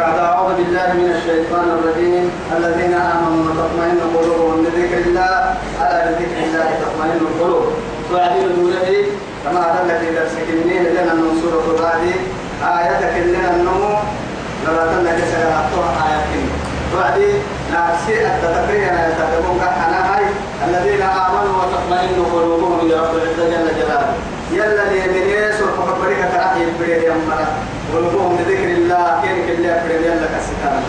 بعد أعوذ بالله من الشيطان الرجيم. الذين آمنوا وتطمئن قلوبهم بذكر الله. على ذكر الله تطمئن القلوب. وعدين دوله كما أدلت إلى السكنين لنا من سورة الرعد. آياتك لنا النمو. لما تلك سيراتها آياتين وعدي نفسي التذكرين يتدبون كحنا هاي. الذين آمنوا وتطمئن قلوبهم برب العزة جل جلاله. يلا لي من يسوع فكبرك تراحي البريد يا مرة. قلوبهم بذكر الله كيرك اللي أبريد يلا كستان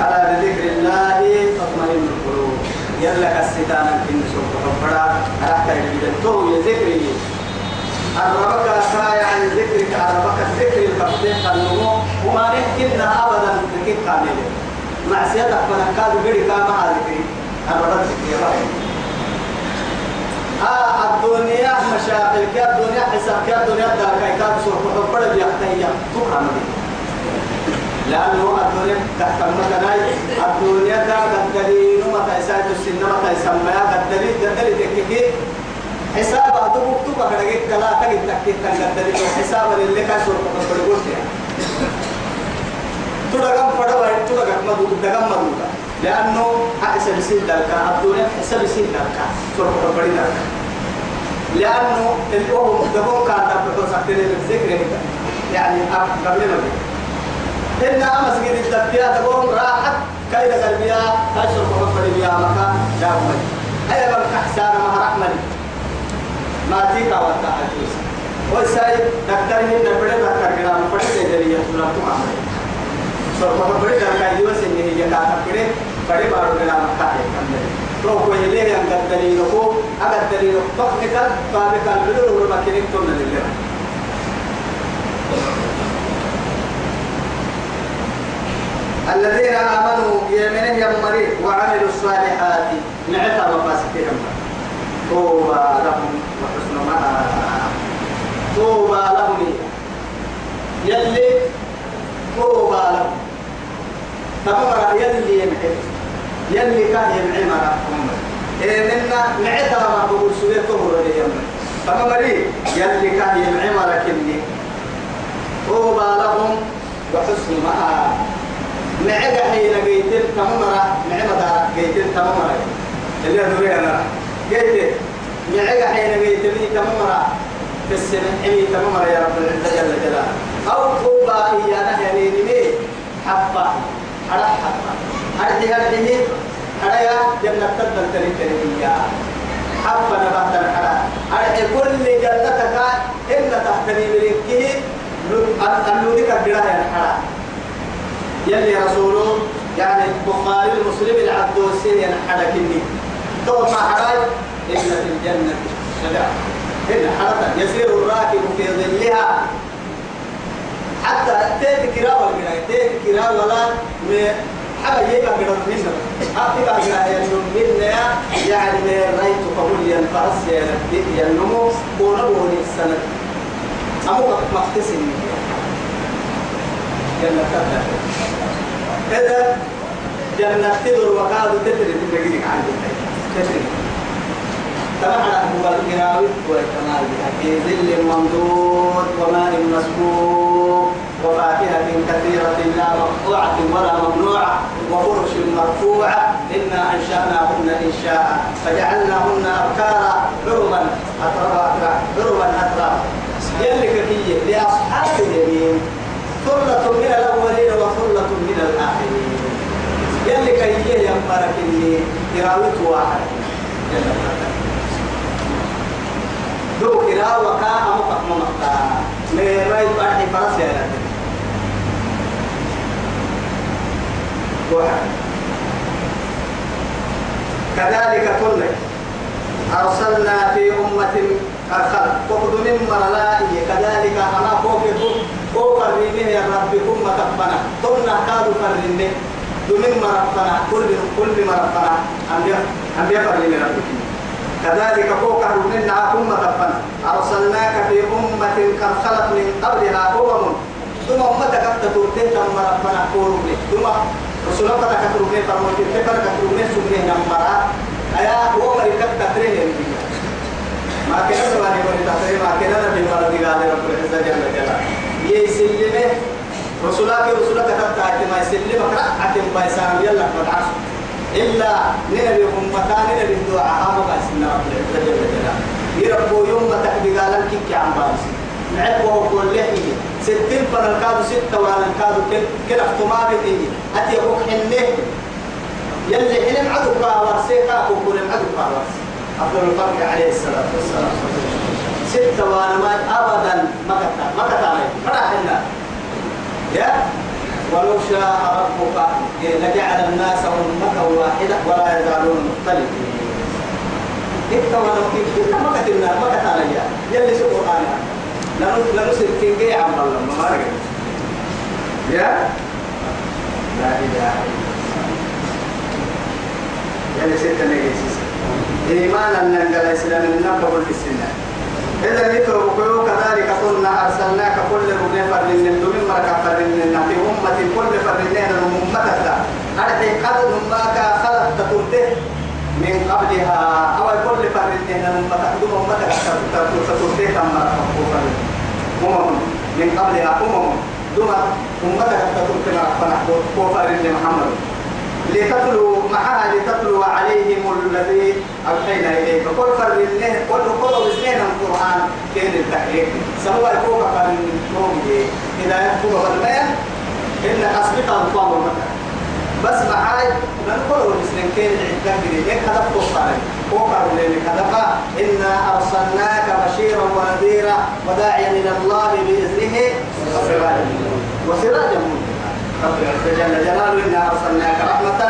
على بذكر الله تطمئن القلوب. يلا كستان في سوق فكبرا راح تجد تو يذكري الربك سايا عن ذكرك الربك الذكر الكفتين النمو. وما نحكينا أبدا ذكر كامل معصيتك فنكاد بري كما ذكري. الربك ذكري. آه الدنيا مشاكل كي الدنيا حساب كي الدنيا دار كي فكبرا بيحتاج تكرم لأنه الدنيا تحت المكناي الدنيا دا قدرين ومتى يساعد السنة متى يسمى قدرين قدرين تككي. حساب أدوك تبقى كدك كلا تجد تككي. قدرين حساب اللي كان سوق فكبرا قلت تدقم فدوا تدقم مدوك دقم مدوك لأنه أحسب سيد ذلك الدنيا حسب سوق فكبرا ذلك لأنه الأم دبون كان تبقى سكتين الذكر يعني قبل ما إن أمس قد الدبيا تقوم راحت كيد قلبيا تشرب مفر بيا مكان أمي أي من كحسان ما رحمني. ما تيكا وتا حجوز وساي دكتور هي دبره دكتور كنا مفر سيدريا تنا تما سر مفر سے نہیں یہ کہا کرے بڑے بارو کنا مکان ہے تو کوئی دلیل کو اگر دلیل کو نکل تو آپ کل بلو رو مکینک تو نہ لے الذين آمنوا يمنه يمري وعملوا الصالحات نعتا وفاسكهم طوبى لهم وحسن مآب. طوبى لهم. يلي طوبى لهم. تمر يلي يمحي؟ يلي كان يمحي مرحهم إيه منا نعتا ما بقول سوية طهر لهم تمري يلي كان يمحي مرحهم طوبى لهم وحسن مآب معقة حين قيتل تمرة معمة دارك قيتل تمرة. اللي أدوري أنا قيتل معقة حين قيتل تمرة. في السنة حمي تمرة يا رب العزة جل جلاله. أو قوبا هي نهي نمي حبة حرا حبة هرحي هرحي حرا جنة تدل تري تري حبة نبات الحرا هرحي كل جنتك إن تحتني بريكه اللودك الدراهم الحرا يلي رسوله يعني بخاري المسلم العبدوسي ينحرك إني تو ما حراج إن في الجنة شجاع إن حركة يسير الراكب في ظلها. حتى ولا تيت كرا ولا حبا يبقى قدر منا أبقى قدر ينم يعني من رأيت قبول ينفرس ينمو ونبوني السنة أمو مقتسم جنة تبدأ إذا جنة تدر وقاد تدري تدري عن تدري تبعنا هو الكراوي والكمال في ظل ممدود وماء مسكوب وفاكهة كثيرة لا مقطوعة ولا ممنوعة وفرش مرفوعة. إنا أنشأناهن إنشاء فجعلناهن أبكارا عربا أترابا عربا أترابا يلي كفية لأصحاب اليمين. ثلة من الأولين وثلة من الآخرين. يلي كي يمبارك اللي يراويت واحد. دو كرا وكا أمك ممكا ميراي بارحي فرس يا رب كذلك كل أرسلنا في أمة الخلق وقد من مرلائي كذلك أنا فوق فوق الرمي يا ربكم مكبنا تمنا كادوا فرمي دمين مرفنا كل كل مرفنا أنبياء أنبياء فرمي ربكم كذلك فوق الرمي نعاكم مكبنا أرسلناك في أمة قد خلت من قبلها أمم. ثم أمتك تتوتين تم مرفنا كورمي ثم رسولك تكترمي فرموتين تكترمي سبني نمبرا أيا هو مريكت تتريه ما كنا سواني مريكت تتريه ما كنا نبي مرضي قال رب العزة جل جلاله يسلمه رسولك رسولك تتعت ما يسلمك عتم بايسان يلا ما تعرف إلا نبي أمتان نبي الدعاء أما باسنا رب العزة جل جلاله يربو يوم تحبي قال لك كي عم باسي نعبه كل لحيه ستين فنالكادو ستة ونالكادو كل اختما بيتي أتي أبوك حنة. يلي حلم عدو كاور سيكا كوكول عدو كاور أفضل الخلق عليه الصلاة والسلام ستة وأنا ما أبدا ما كتا ما كتا ما حنا يا؟ ولو شاء ربك لجعل الناس أمة واحدة ولا يزالون مختلفين. إنت وأنا كيف ما كتبنا ما كتبنا يلي سوق القرآن لأنه لأنه سلكين جاي عم الله ما مارك يا لا إله إلا يا ستة نجيس إيمانا ننقل إسلام النبض السنة إذا بقيو كذلك قلنا أرسلناك كل ربنا فرن من مركا فرن في أمة كل فرنين أمتك أرحي قد نماك خلق تقولته من قبلها أو كل فرنين أمتك دم أمتك تقولته تم أمم من قبلها أمم. دون أمتك تترك ربنا. كفر محمد. لتتلو معها لتتلو عليهم الذي أوحينا إليك. كل فر الله كل كل اثنين القرآن كين التحريك سواء يكون كان نومي إذا يكون بالبيان إن أسبق المتحرك بس معاي نقول المسلم كين عدة جديد هيك وقر لك هدف إنا أرسلناك بشيرا ونذيرا وداعيا إلى الله بإذنه وسراجا وسراجا جل جلاله إنا أرسلناك رحمة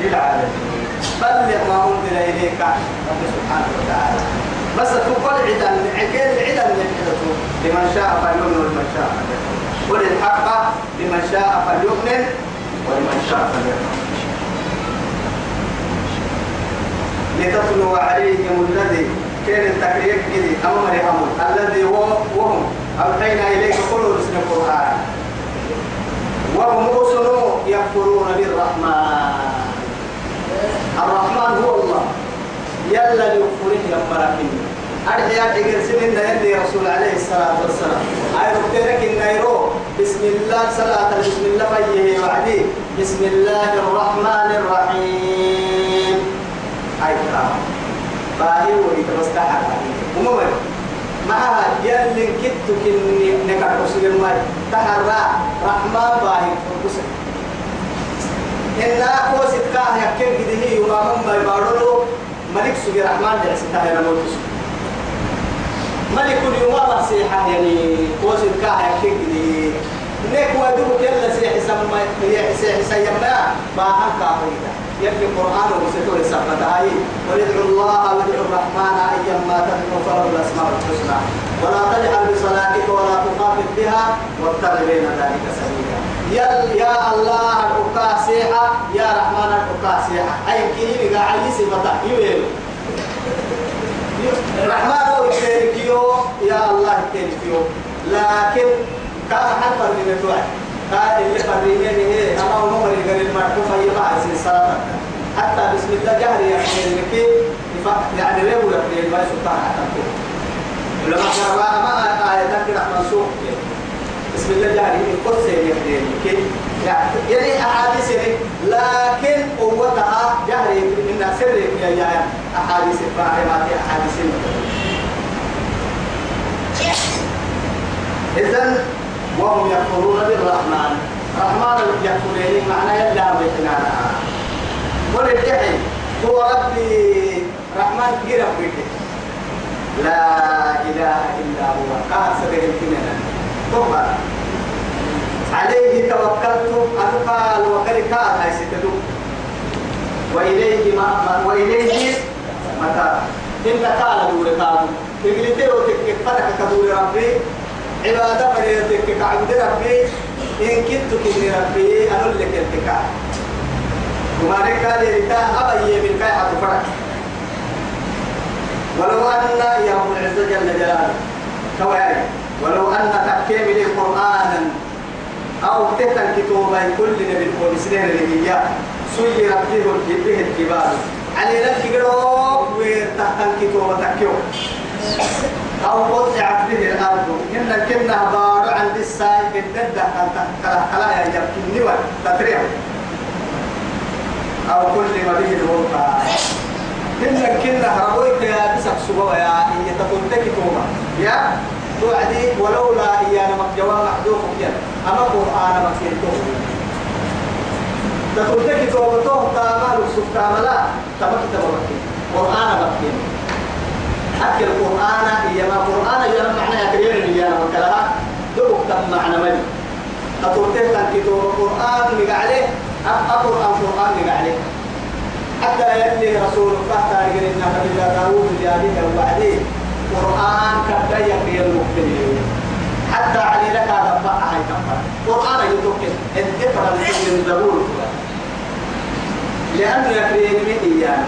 للعالمين. بلغ ما أنزل إليك رب سبحانه وتعالى. بس تقول عدا عكيل عدا من لمن شاء فليؤمن ولمن شاء فليكفر. وللحق لمن شاء فليؤمن ولمن شاء فليكفر. لتتلو عليهم الذي كان التكرير كذي أمر أمر. الذي هو وهم أوحينا إليك كل رسل القرآن. وهم رسل يكفرون بالرحمن. الرحمن هو الله. يلا يا مراكين أرجع أدعي سنين يلي رسول عليه الصلاة والسلام. أي ركتلك النيرو بسم الله صلاة بسم الله فيه وعدي. بسم الله الرحمن الرحيم. أي كلام باهي ويتبستح ومم معها يلي كتو كني نكر رسول الله تهرى رحمن باهي فرقسك إن أقوى ستكاه يكيب جده يمامن باي ملك سبي رحمن جلسة تهرى موتسك ملك اليوم نصيحة يعني وزن كاه كيكني نيك ودوك يلا سيح سما سيح سيما ما أنك أخيدا يكفي القرآن وسيطور سبت هاي وندعو الله وندعو الرحمن. أيما تدعو فله الأسماء الحسنى. ولا تجعل بصلاتك ولا تخافت بها وابتغ بين ذلك سبيلا. يا الله الأكاسيحة يا رحمن الأكاسيحة أي كيني قاعد يسبتا يويلو الرحمن هو الكيركيو يا الله الكيركيو لكن كان حتى من الدعاء قال اللي فريني. هي أنا عمر اللي المعروف هي مع الصلاة حتى بسم الله جهر يعني لكي يعني ليه ولا في ما سبحانه حتى لما قرأ ما آية كده منسوخ بسم الله جهر القدس يعني لكي يعني أحاديث لكن قوتها جهر من سر يا أحاديث الفاهمات أحاديث إذن وهم يكفرون بالرحمن. رحمن يكفرين معنى يلا بيتنا وللجحي هو ربي رحمن قرب بيته لا إله إلا هو. قاسر الكنان طبعا عليه توكلت. أتقال وكركات هاي ستدو وإليه ما وإليه متى؟ إن قال دور قالوا تقلتي وتكك فتك كدور ربي. عبادة فريتك كعبد ربي. إن كنت كني ربي أنا لك التكاء. وما قال لتا أبي من كاي فرق. ولو أن يا رب العزة جل جلاله. كواي ولو أن تكمل قرآنا أو تهتن كتوبا كل نبي اللي هي سيرت به الجبال. على لك جروب وتهتن كتوبا تكيو أو قطعت به الأرض. إن كنا بارو عند الساي بالددة كلا يا جبكني وتتريع أو كل ما به الوقع إن كنا هربوك يا بسك سبوا يا إن تقولتك توما. يا توعدي ولولا إيانا مكجوا محدوف كيان أما قرآن مكينتوه تقولتك توما توه تامل سبتاملا تمكي تمكي قرآن مكين حكي القرآن هي ما قرآن هي معناها كريم هي ما كلها دوك تم معنى ملي. أتوتيه كتاب القرآن اللي عليه أقرأ القرآن عليه حتى يلي رسول الله تعالى إن نبي داوود جابيه وبعدين قرآن كبداية في المبتدئين حتى علي لك هذا هاي كفر قرآن يتوكل انتفر من زبور لأنه يكريم من إيانا.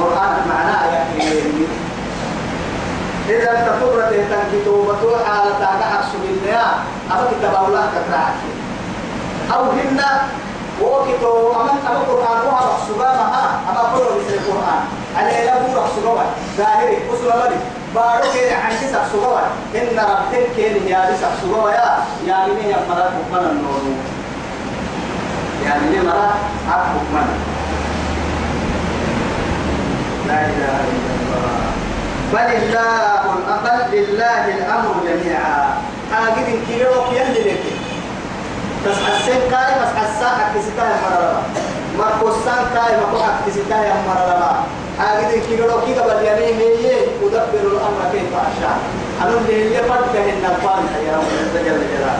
قرآن معناه يكريم إذا أنت تقرأ تهتم كتوبة حالة أحسن منها أما كتاب الله كتراعك أو هن وكتو أما أما القرآن هو رخصوبة ما أما كله مثل القرآن. على لا هو. رخصوبة ظاهري أصل مالي بارو كين عن كسر سبوة إن ربك كين يا بس سبوة يا يا مني يا مرات مكمن النور. يا مني مرات عب مكمن لا إله إلا الله. بل الله بل لله الأمر جميعا. هاجد كيلو يلي لك بس حسين كاي بس حسان كسيتا يا مرة مرقصان كاي كو كسيتا يا مرة هاجد كيلو كي قبل يعني هي أدبر الأمر كيف أشاء. أنا اللي هي فرد كهن نفان يا رب جل جلاله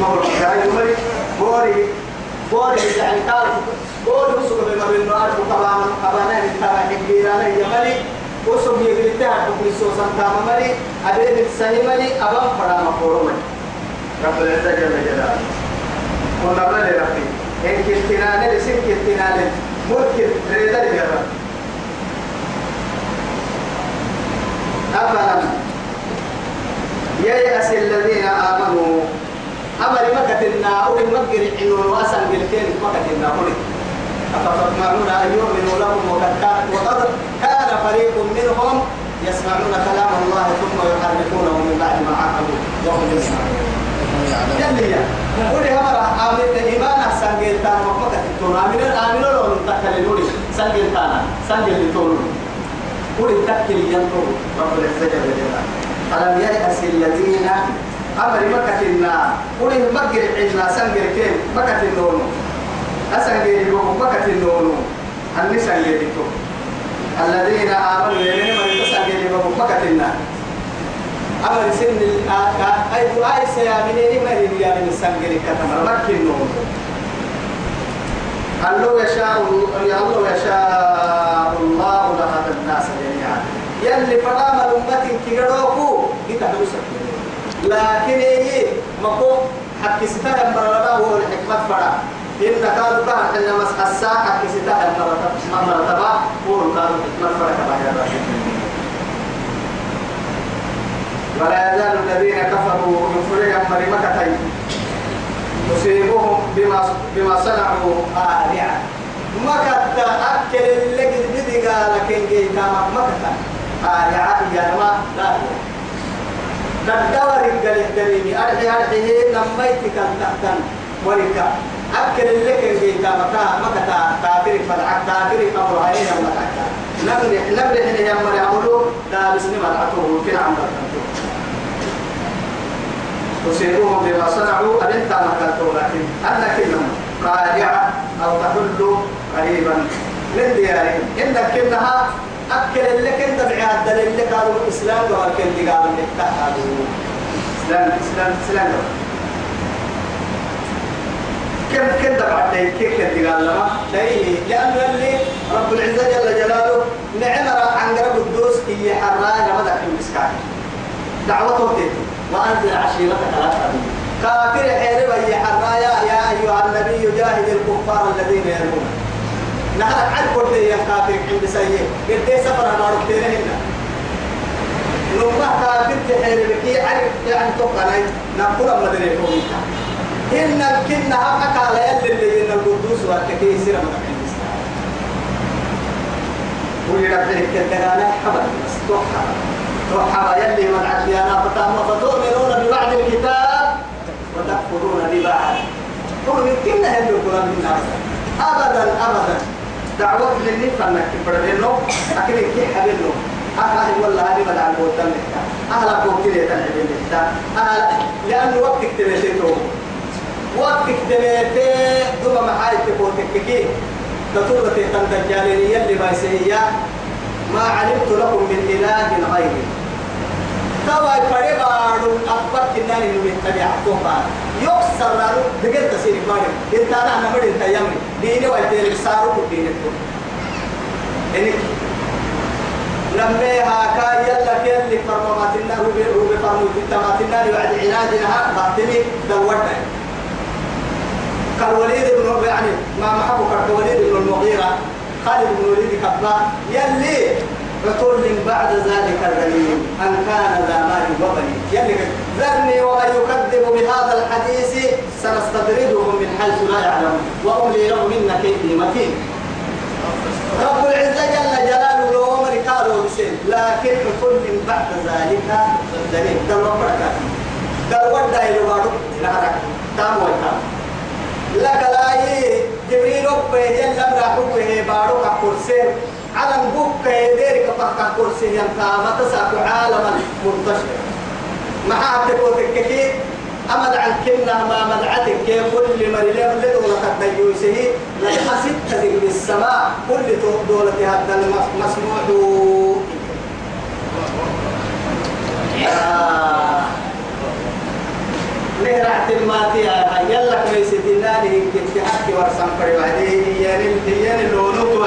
ما هو كاي مري بوري بوري يعني تعرف بوري وسوق بمر النار طبعا طبعا طبعا كبيرة يا ملي. يجري تحت في سوسن تام ملي. أبي السهي ملي أبام فرا مقولو ملي. رب العزة جل جلاله. كنا بلا لربي. إن كنتنا نلسن كنتنا لن ملك ريدا لرب أفلم ييأس الذين آمنوا. أمر مكتنا أولي مكر عنون وأسن بالكين مكتنا أولي أفتطمعون أن يؤمنوا لكم وقد كان فريق منهم يسمعون كلام الله ثم يحرفونه من بعد ما عقلوا وهم يسمعون. ولي همرا آمن إيمان أحسن جيلتان مكمكة التون آمن آمن لو نتكلم لولي سنجيلتانا سنجيلتون قل التكل ينطر رب العزة جل جلاله ألم ييأس الذين أمر مكة النا قل مكة عنا سنجر كيف مكة النون أسنجر لهم مكة النون النساء يدتو الذين آمنوا يمين من تسنجر لهم مكة النا أمر سن أي أي سيامين مريم يا من سنجر كتمر مكة النون الله يشاء الله يشاء الله لهذا الناس جميعا يلي فرام الأمة كيروكو يتحدث لكن إيه مكو حكي ستاه مرة هو الحكمة فرا إن كانوا كان إن مسح الساعة حكي ستاه مرة مرة هو كانوا حكمة فرا كما ولا يزال الذين كفروا يخرجهم مريمة تصيبهم بما بما صنعوا آلعة ما كتا أكل اللي بدي قال كن جي كما ما كتا آلعة يا ما لا ندور الجل الكريم أرحي أرحي نميت كان تحتن ولك أكل اللي كن جي كما كا ما كتا تابرك فدعك تابرك أمر هاي ما كتا نبرح نبرح هي أمر يعملوا لا بسني مرعته كنا عم تصيبهم بما صنعوا أنت مكانتهم لكن أنا كلمة راجعة أو تحل قريبا من ديارهم إنك كنها أكل اللي كنت بعياد دليل اللي قالوا الإسلام قال كنت قالوا نتحدوا إسلام إسلام إسلام كم كنت بعد كيف كنت قال دليل لأنه اللي رب العزة جل جلاله نعم عن قرب الدوس هي حرانا مدى في المسكان دعوته تيتو وأنزل عشيرتك الأقربين كافر حيرب يا حرايا يا أيها النبي جاهد الكفار الذين يرمون. نهار عن كل يا كافر عند سيء قلت سفر ما ركتين هنا نوما كافر تحيرب كي عرف يعني تقني نقول ما دري كوميتا إن كنا هم قال يلي اللي إن القدوس والتكي سير ما كان ويربح كتنا حبل بس روح يلي من عديانا فتؤمنون ببعض الكتاب وتكفرون ببعض. هو يمكن أن يقول من أبدا أبدا. دعوة للي فنك بردنو أكيد كي حبينو أهل والله هذه ما دعوا قوتنا أهل قوتنا تنعبين أهل لأن وقت اكتبتي وقت اكتبتي دوما محايد تقوتك كي تطورة تنتجالين يلي ما يسهيا ما علمت لكم من إله غيري. توا فريبارو أكبر كناني نمي تبع كوبا يكسر رارو دقل تسير ماري إنت أنا نمر انت يمي ديني والدينك سارو كدينك إنك لما هاكا يلا كل فرماتنا روبي روبي فرموت التماتنا يوعد عنادنا باطني دورنا كالوليد بن يعني ما محبو كالوليد بن المغيرة خالد بن الوليد كبا يلي عتل بعد ذلك الدليل أن كان ذا مال وبني. يلي ذرني ومن يكذب بهذا الحديث سنستدرجهم من حيث لا يعلمون وأملي له من كيد متين رب العزة جل جلاله لو أمر قالوا بسين لكن عتل بعد ذلك الدليل دل وبركة دل ودا إلى بارو نهرك. تام ويتام لك لا جبريل أبه يلم هي بارو كرسي. على نبوك يديرك فقط كرسي ينتا ما تساك عالما منتشر. ما عبتك كي أمد عن كنا ما مدعتك. كي كل مريلين لدولة الديوسه لما ستة بالسماء كل دولة هذا المسموع. نهرعت الماتي؟ يلا كميسة الله كنت حكي ورسم فري وعديه هي هي اللونو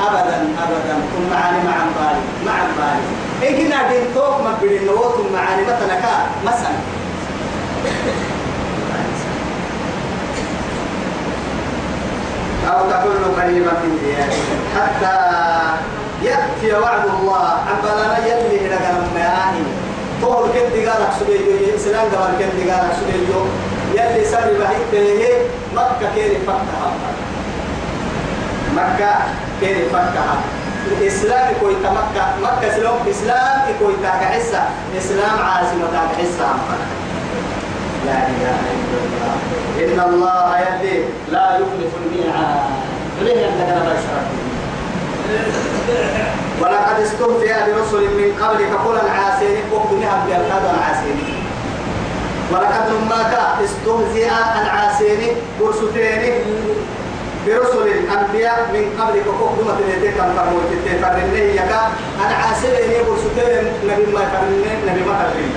أبدا أبدا. كن معاني مع بالي مع بالي إن كنا دين توك ما بدين نوت معاني مثلا كا مثلا. أو تكون قريبا من ديانه حتى يأتي وعد الله. عبالنا يلي هنا كان مياني طول كنت قالك سبيجو إسلام قال كنت قالك سبيجو يلي سبب هيك مكة كيري فتحها مكة كيري فتحها الإسلام كوي مكة مكة سلام إسلام كوي تاكحسة إسلام عاصمة تاكحسة لا إله إلا الله. إن الله يهدي لا يخلف الميعاد. ليه عندك أنا ولقد استهزئ برسل من قبلك قولا عاسين وقت نهم بألقاب عاسين ولقد نماك استهزئ العاسين برسلين. برسل الأنبياء من قبلك وقدمة نتيك الفرموت تفرني يكا أنا عاسين برسلين نبي ما فرني نبي ما فرني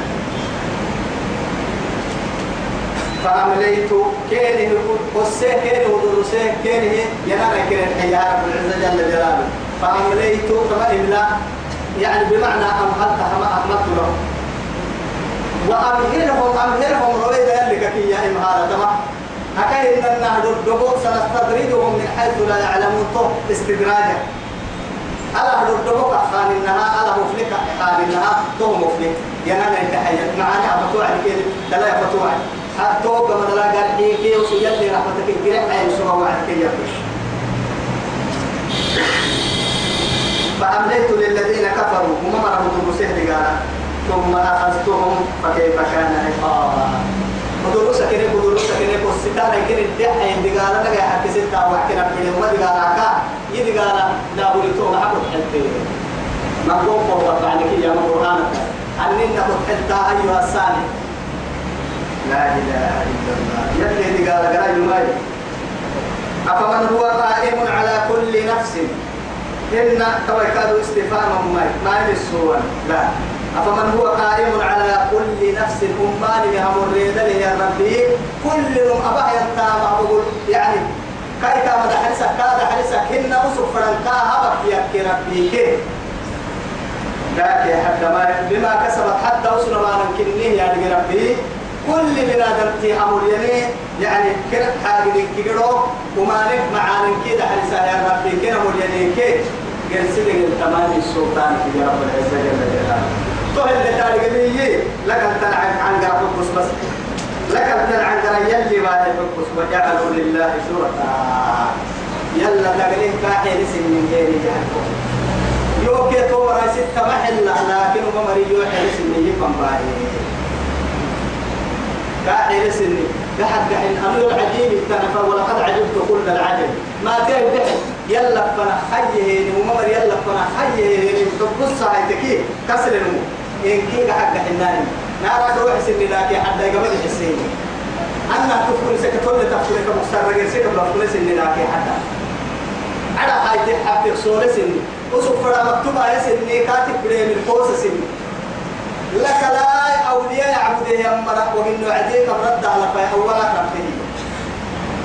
فأمليت كينه قصه كينه ودرسه كينه ينال كينه الحياة رب العزة جل جلاله. فأمليت كما إملا يعني بمعنى أمهلت كما أمهلت له. وأمهلهم أمهلهم رويد يلك كي يا إمهالة تمام؟ أكاين إن النهر الدبوك سنستدرجهم من حيث لا يعلمون طب استدراجا. على هذا الدبوك خان النها على مفلك خان النها تو مفلك. ينال التحية معاني أبطوع كده دلا يبطوع حتى كما دلا قال حيكي وسيلي رحمتك الكريم أي سوى وعد كي يبش فأمليت للذين كفروا. هم مرموا المسيح قال. ثم أخذتهم فكيف كان عقاب بدو سكني بدو سكني كوسيتا لكن الدعاء لك يا حكي ستة وحكينا في اليوم اللي قال عكا يدي قال لا بوليتو ما حكوا حتى ما قوم فوق بعدك يا قرآن أني نقول حتى أيها الثاني لا إله إلا الله يلي قال قال يماي أفمن هو قائم على كل نفس إن توكلوا استفهام ماي ما يسوون لا أفمن هو قائم على كل نفس أمان مريدة يا ربي؟ كل أبا ينتام أقول يعني كأي كام حرسك كاد حرسك هن أسف فرنكا هبك يا ربي. كي ذاك حتى ما بما كسبت حتى أسر ما نكنيه يا ربي. كل بنادم أمر يمين يعني كرت حاجة كيرو ومالك معانك كده حرسا يا ربي. كنا يمين كي قال سيدك التمام السلطان في رب العزة جل جلاله. تهل لتاريخ بيجي لك أنت عن عن قرب بس. بس لك أنت عن قرب يلي ما يفكس وجعلوا لله شركاء. يلا تقلين كاحي لسن من غير جهنم. يوكي تورا ستة محل لكن مريجو يوحي لسن من يفهم باهي كاحي لسن قحد قحن أمير العجيب التنفى ولقد عجبت كل العجب. ما تيجي دحن يلا فنا حيه وممر يلا فنا حيه تبص هاي تكي كسر المو إن كي قحد قحناني نارا روح سني لكن حتى يقبل الحسين أنا تفكر سكتون تفكر كمكسر رجل سكت بفكر سني لكن حتى على هاي تحقق صورة سني وسوف فرا مكتوب على سني كاتب بريم الفوس سني لك لا أولياء يعبده يا مرة ومن عديك رد على في أولا ربه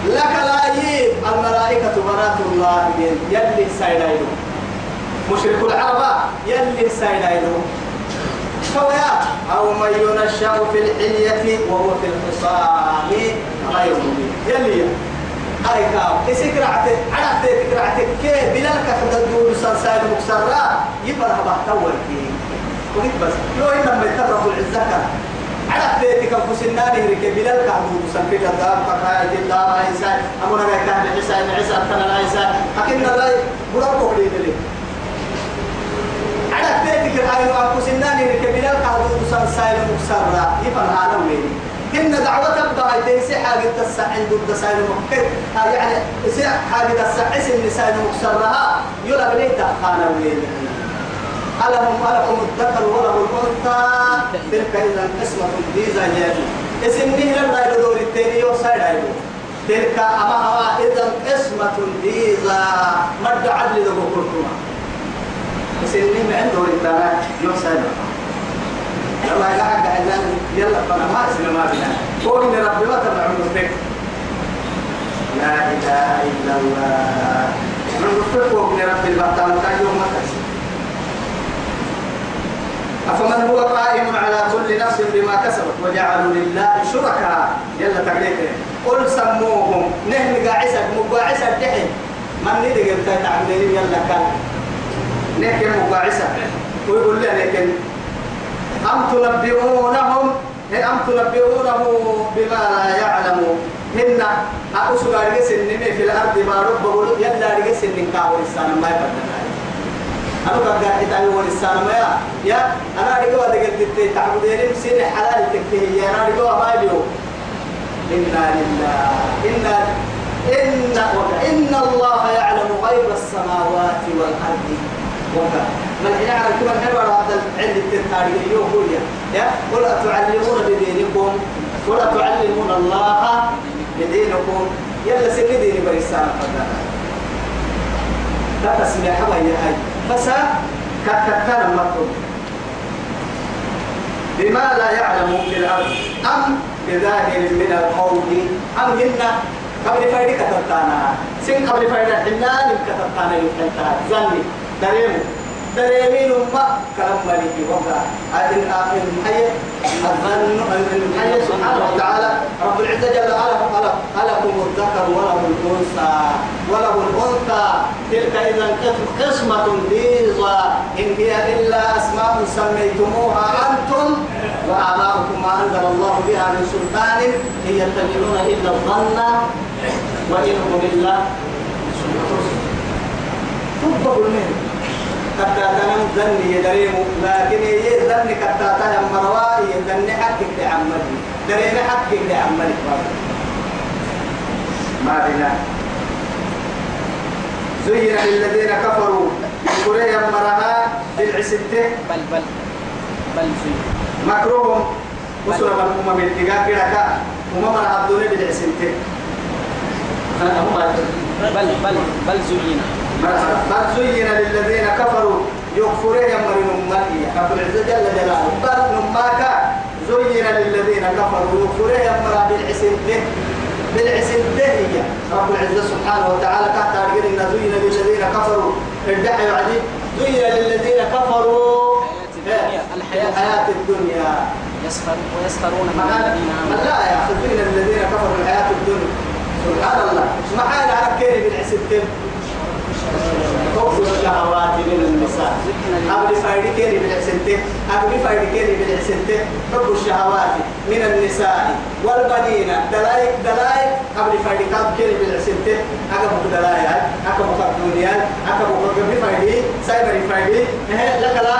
لك لا يجيب الملائكة بنات الله يلي سايدايدو مشرك العرب يلي سايدايدو سويا أو من ينشأ في الحلية وهو في الخصام غير مبين يلي. هاي كاو. إسك رعت عرفت رعت كي بلالك خد الدور سلسال مكسرة. يبرها بحتور كي وقت بس. لو إنما يترف العزة كان. عرفت تك فسناني هرك بلالك عدو سنفيد الدار. فقاية الله عيسى. أمنا كان عيسى. عيسى كان عيسى. أكن لا بربو لي. لي عرفت تك الآية أنفسناني هرك بلالك عدو سلسال مكسرة يبرها نويني إن دعوة تبقى تيسي حاجة تسع عند الدسائل مكت يعني يسي حاجة تسع اسم النساء مكسرها يلا بنيت خانا وين ألهم ألكم الذكر وله الأنثى تلك إذا قسمة ديزا يعني اسم نهر لا يدور التاني يوصل عيدو تلك أما إذا قسمة ديزا مد عدل ذو كرتما نهر عنده التاني يوصل عيدو يلا يا قاعد يلا فانا ما اسمع ما بنا هو إن ربي ما تبع عمرك لا إله إلا الله. من رفق وابن ربي البطل كان يوم أفمن هو قائم على كل نفس بما كسبت وجعلوا لله شركاء. يلا تقليك قل سموهم. نهم قاعسة مقاعسة دحين. من ندق انت تعملين يلا كان نحكي مقاعسة ويقول لي لكن أم تنبئونهم؟ أم تنبئونه بما لا يعلم هن أقصد رجس النمي في الأرض ما رب بقول يلا رجس النكاح والإنسان ما يبدل أنا قاعد أتعلم والإنسان ما يا أنا رجوا دقت تت تعبدين مسين حلال تكفيه يا أنا رجوا ما اليوم إنا لله إنا إن إن الله يعلم غيب السماوات والأرض. وكذا من كل من حين هذا عند التاريخ يقول يا. ولا تعلمون بدينكم؟ ولا تعلمون الله بدينكم؟ يلا سن ديني بريسان فدانا لا تسمع حبا يا هاي بس كتكتنا مطلوب. بما لا يعلم في الأرض. أم بظاهر من القول أم هن قبل فايدة كتبتانا. سن قبل فايدة حنان كتبتانا يمكن زني دريمو دريمين ما كلام مالكي وقع أدن آخر حي. الظن الحي سبحانه وتعالى رب العزة جل وعلا خلقكم الذكر وله الأنثى وله الأنثى. تلك إذا قسمة ضيزى. إن هي إلا أسماء سميتموها أنتم وآباؤكم ما أنزل الله بها من سلطان إن يتبعون إلا الظن وإن هم إلا تبقوا المهم كتاتا ذني يدريم. لكن هي ذني كتاتا يا مرواي ذني حقك لعملي دريم حقك لعملي ما بنا. زين للذين كفروا. كوريا مرها بالعسنته بل بل بل زين. مكروهم. وصل من أمم الاتقاء كده أمم العبدون بالعسنته بل بل بل زين بل زين للذين كفروا يكفرون يمرن أمتي. رب العزة جل جلاله. بل نماك زين للذين كفروا يكفرون يمرن بالعسنته بالعسنته هي. رب العزة سبحانه وتعالى تحت أرجل إن زين للذين كفروا. الدحي وعدي زين للذين كفروا. الحياة الدنيا. ويسخرون من الذين لا يأخذون الذين كفروا الحياة الدنيا. سبحان الله. حال على كيري بالعسلتين حب الشهوات من النساء قبل فايدي كيري بالعسلتين قبل فايدي كيري بالعسلتين حب الشهوات من النساء والبنين دلايك دلايك قبل فايدي كاب كيري بالعسلتين أكبر دلايك أكبر الدنيا أكبر قبل فايدي سايبر فايدي لك لا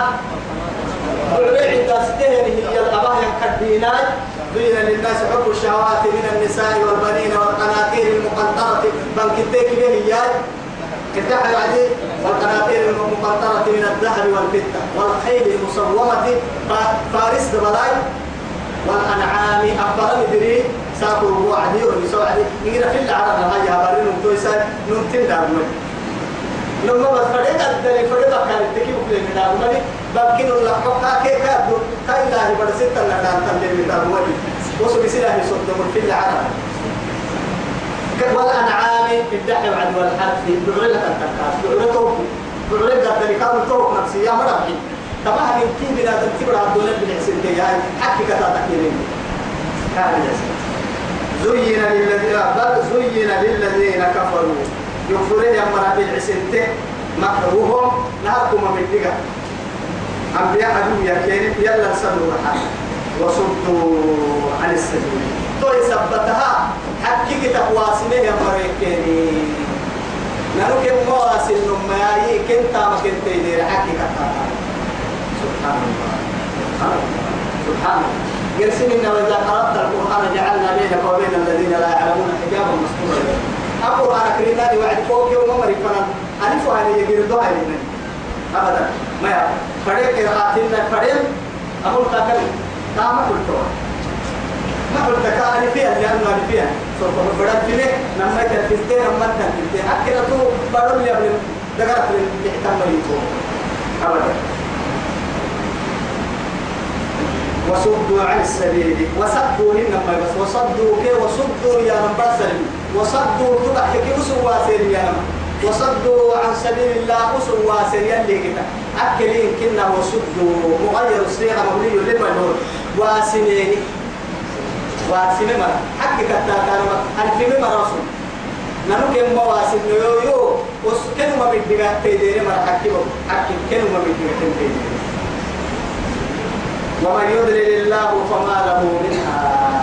البيع الداستين هي. الأباه كالديناي زين للناس حب الشهوات من النساء والبنين والقناطير المقنطرة بنك التيك به الدحر العديد والقناطير المقنطرة من الذهب والفضة والخيل المصومة فارس بلاي والأنعام أكبر مدري ساكو وعدي ونسوا عدي نقرا في العرب هاي هبارين تويسا نمتن دارمي لما بس فريق الدنيا فريق كان تكي بكل من دارمي بمكن الله حقا كي كادو كاي يبدا ستة لنا تندل من دارمي وصل بسلاح يصدم في العرب. والأنعام الدحي وعد والحرث بعرلة التكاس توكو بعرلة الدنيا كانوا توك نفسي. يا مرحبا طبعا يمكن بنا تنتبر عبدالله بالحسن كي؟ هاي حكي كتا تكيرين كان زين للذين بل زين للذين كفروا. يكفرون يا مرا بالعسنت مكروهم نهاركم من دقا أنبياء عدو يا كيري يلا سنوا وصدوا عن السبيل. توي سبتها. حكي تقواسمه يا مرا كيري نانو كم مواسل نمائي كنتا ما كنتا يدير حكي كتا سبحان الله. سبحان الله. سبحان الله قرسين إن وإذا قرأت القرآن جعلنا بينك وبين الذين لا يعلمون حجابا مستورا. أنا كرينا لي وعد فوق يوم مري فنان ألف هذه يجري دوها لنا أبدا. ما يا فريق قاتلنا فريق أقول تاكل كما قلت ما قلت كأني فيها لأنه فيها. سوف بدأت فيه لما تنفذتين لما تنفذتين أكيد تو بدل لي أبن دقرت لي تحتمل يكون أبدا. وصدوا عن السبيل. وصدوا إنما بس. وصدوا كي وصدوا يا من بسل وصدوا تبع كي سير يا من. وصدوا عن سبيل الله وسوا سير يلي كده. أكلين كنا وصدوا. مغير الصيغة مبني نور واسمين. واسمين مرة حق كتا كان ألفين مرة رسول نانو كم مواسم يو يو وس كنوا بديك تيدير مرة حكي حكي كنوا بديك تيدير ومن يضلل الله فما له منها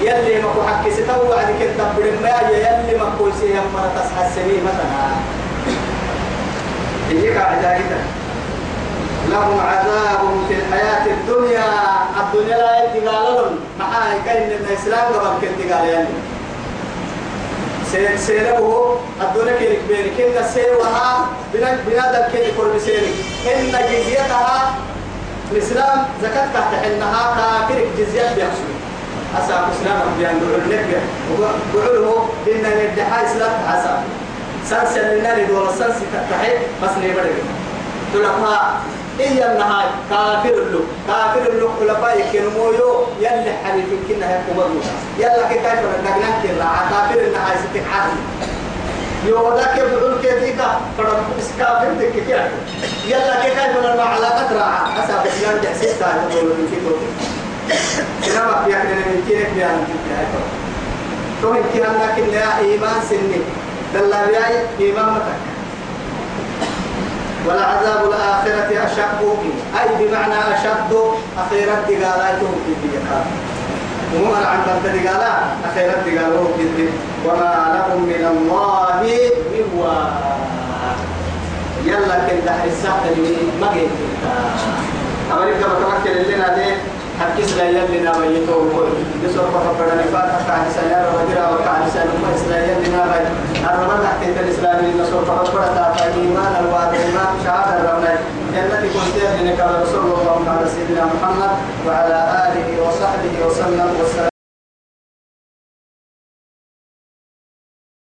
يلي ما كو حكي ستو وعد كتب ما يلي ما كو سيهم مرة تصحى السنين مثلا هيك عجائبة لهم عذاب في الحياة الدنيا. الدنيا لا يتقال لهم. معاي كاين الإسلام قبل كتقال يعني. سير سيره الدنيا كيرك بيرك. إن سيرها بنا بنادم كيرك كل بسيرك إن جزيتها الإسلام زكاة تحت حنها كافر جزية بيحصل. أسا إسلام بيان دعو النبي وقعوله إن الدحاء إسلام حسا سنس لنا لدول السنس تحت بس نبرق تلقها إيا النهاي كافر له كافر له خلفاء يكنمويو. يلي حبيب كنا يقوم يلا كيف نقنان كلا كافر النهاي ستك عادي يودا كيف بقول كيفيكا فرم اسكافر دك كيف يلا كيف كيف من علاقة راعة. أسا بسيان جحسيس تاعي تقول من كيتو كنا ما بيحنا من كينك بيان كيف تو أنك إن إيمان سني دلا بياي إيمان متك. ولعذاب الآخرة أشق أي بمعنى أشد؟ أخيرا دقالاته في الدقاء وهم عن بنت دقالا أخيرا دقالوه في وما لهم من الله من يلا كن دحر الساعة اللي ما جيت أمريكا بتمكن لنا ده حكيس لا يلنا ويتو يسوع فقط نفاق كان سنة رجلا وكان سنة ما إسرائيل يلنا وي أربعة تحت الإسلام يسوع فقط برا إيمان الواد إيمان شهادة الرمل جنة كنت يدنك رسول الله على سيدنا محمد وعلى آله وصحبه وسلم والسلام